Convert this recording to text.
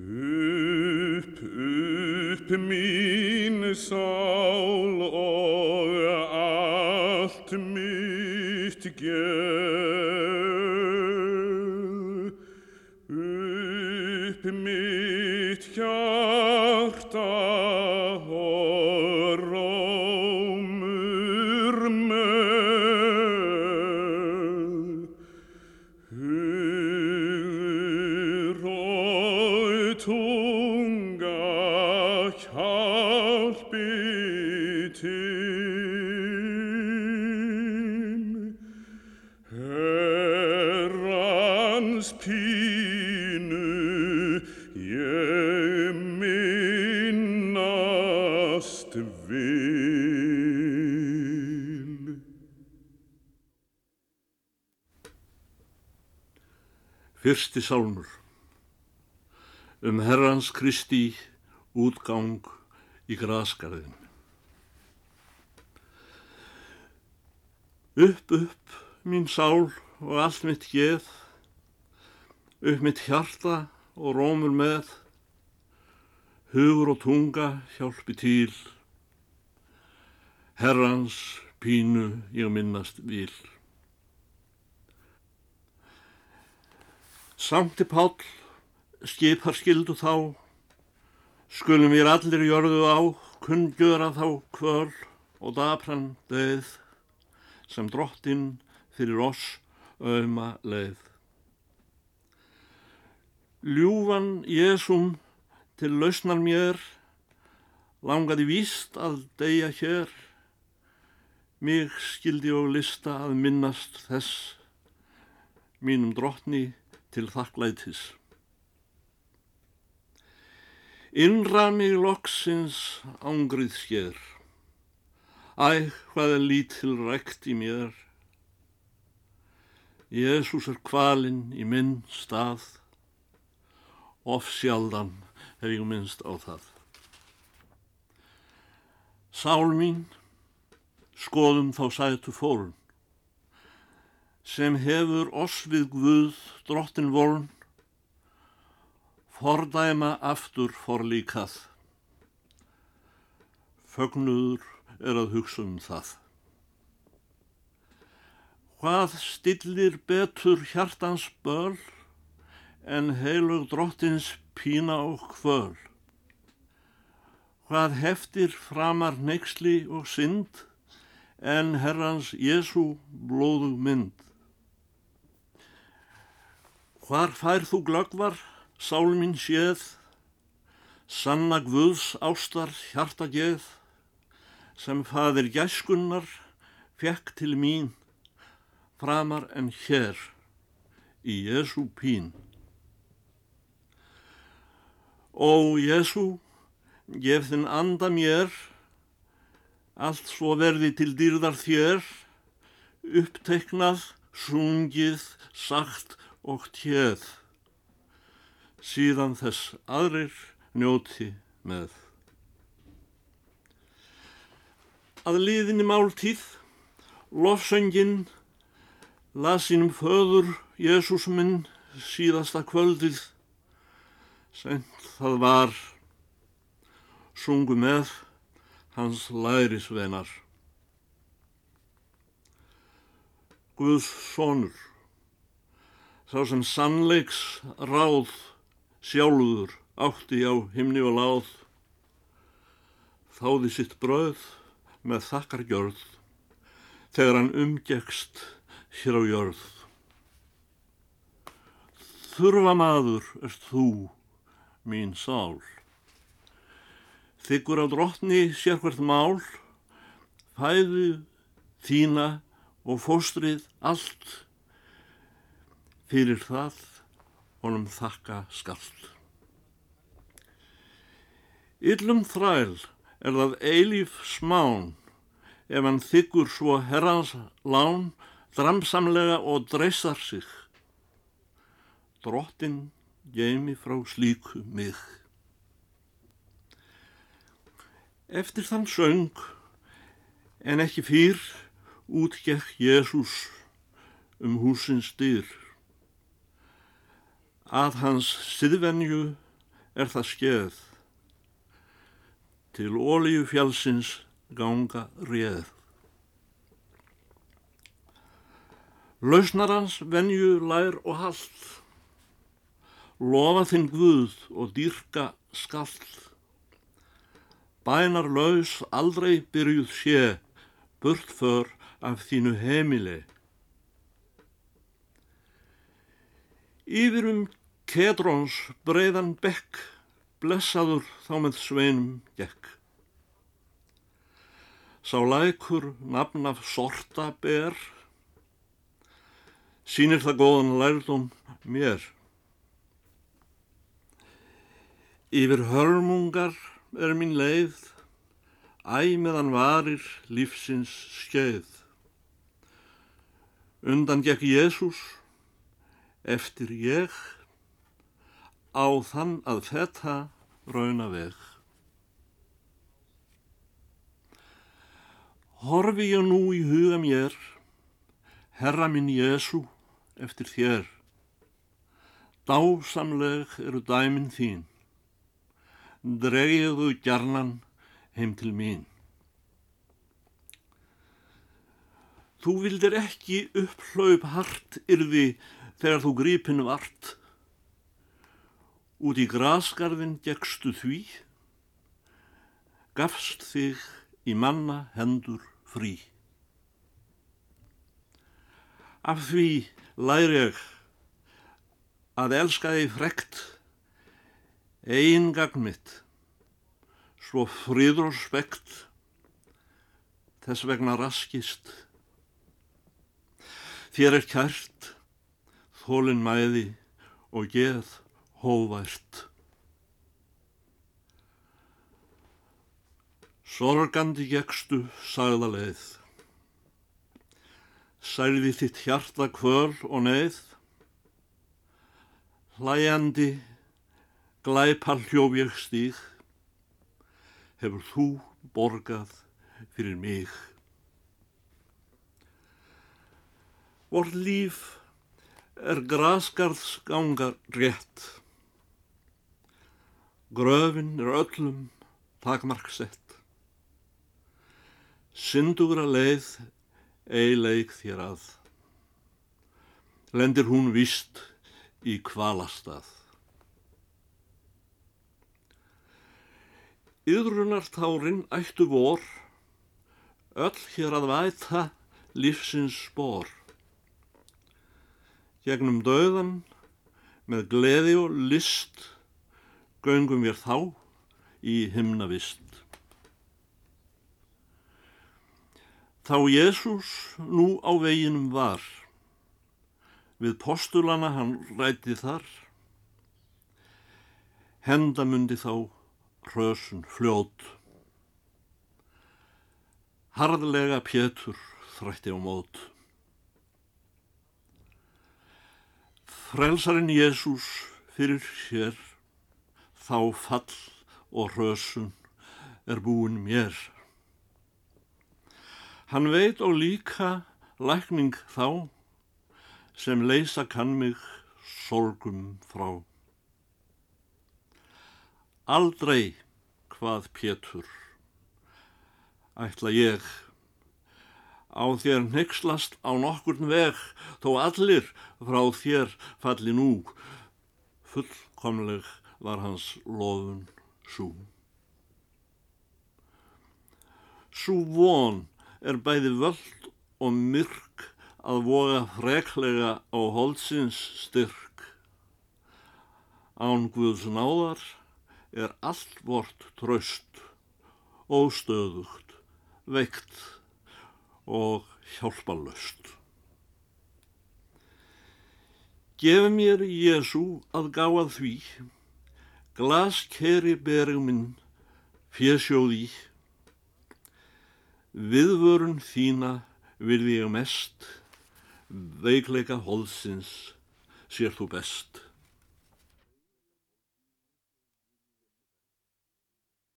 Upp, upp mín sál og allt mitt gerð. Fyrsti sálmur um Herrans Kristi útgang í graskarðin. Upp, upp, mín sál og allt mitt geð, upp mitt hjarta og rómur með, hugur og tunga hjálpi til, Herrans pínu ég minnast vil. Sankti Páll skipar skildu þá, skulum við allir jörðu á, kunngjöra þá kvöl og dapran döð, sem drottin fyrir oss auðma leið. Ljúfan Jésum til lausnar mér, langaði víst að deyja hér, mig skildi og lista að minnast þess, mínum drottni til þakklætis. Innra mig loksins ángrið sker, æg hvað er lítil rekt í mér. Jésús er kvalinn í minn stað, of sjaldan hef ég minnst á það. Sál mín, skoðum þá sætu fórun, sem hefur oss við Guð drottin vorn, fordæma aftur forlíkað. Fögnuður er að hugsa um það. Hvað stillir betur hjartans böl en heilug drottins pína og kvöl? Hvað heftir framar neyksli og synd en herrans Jésu blóðug mynd? Hvar fær þú glöggvar, sál mín séð, sanna Guðs ástar hjarta geð, sem faðir gæskunnar fekk til mín, framar en hér í Jésu pín. Ó Jésu, gef þinn anda mér, allt svo verði til dýrðar þér, uppteknað, sungið, sagt og tjeð, síðan þess aðrir njóti með. Að liðinni máltíð, lofsöngin, lasinum föður Jésús minn síðasta kvöldið, sent það var, sungu með hans lærisvenar. Guðs sonur, sá sem sannleiks ráð sjálfur átti á himni og láð, þáði sitt bröð með þakkargjörð þegar hann umgekst hér á jörð. Þurfa maður erst þú, mín sál. Þykkur á drottni sér hvert mál, fæðu þína og fóstrið allt. Fyrir það honum þakka skallt. Yllum þræl er það eilíf smán ef hann þykkur svo herrans lán dramsamlega og dreysar sig. Drottin geimi frá slíku mig. Eftir þann söng, en ekki fyrr, útgekk Jésús um húsins dyr. Að hans siðvenju er það skeð, til ólíu fjálsins ganga réð. Lausnarans venju lær og hall, lofa þinn guð og dýrka skall. Bænar laus aldrei byrjuð sé, burt för af þínu heimili. Yfir um Kedrons breiðan bekk, blessaður þá með sveinum gekk. Sá lækur nafn af sorta ber, sínir það góðan lærdum mér. Yfir hörmungar er mín leið, æ meðan varir lífsins skeið. Undan gekk Jésús, eftir ég á þann að þetta rauna veg. Horfi ég nú í huga mér, Herra minn Jésu, eftir þér. Dásamleg eru dæmin þín, dregiðu gjarnan heim til mín. Þú vildir ekki upphlaup hart yrði þegar þú grípin vart. Út í grasgarðin gegstu því, gafst þig í manna hendur frí. Af því læri ég að elska þig frekt, ein gagn mitt, svo friður og spekt, þess vegna raskist. Þér er kært, þólinn mæði og geð hóvært. Sorgandi gegstu sagða leið. Særði þitt hjarta kvöl og neið. Hlæjandi, glæpal hljóf ég stíð. Hefur þú borgað fyrir mig. Vort líf er grasgarðsgangar rétt. Gröfin er öllum takmarksett. Syndugra leið eileik þér að. Lendir hún vist í kvalastað. Yðrunartárin ættu vor, öll hér að væta lífsins spór gegnum döðan með gleði og list göngum við þá í himnavist. Þá Jésús nú á veginum var, við postulana hann ræti þar, hendamundi þá hrösun fljót. Harðlega Pétur þrætti á mót. Frelsarinn Jésús fyrir sér, þá fall og hrösun er búin mér. Hann veit og líka lækning þá, sem leysa kann mig sorgum frá. Aldrei hvað Pétur, ætla ég á þér nexlast á nokkurn veg, þó allir frá þér falli nú. Fullkomleg var hans lofun svo. Svo von er bæði völd og myrk að voga freklega á holdsins styrk. Án Guðs náðar er allt vort tröst, óstöðugt, veikt og hjálpalöst. Gef mér Jésu að gáða því, glaskeri berg minn fjesjóði, viðvörun þína vil ég mest, veikleika holsins sér þú best.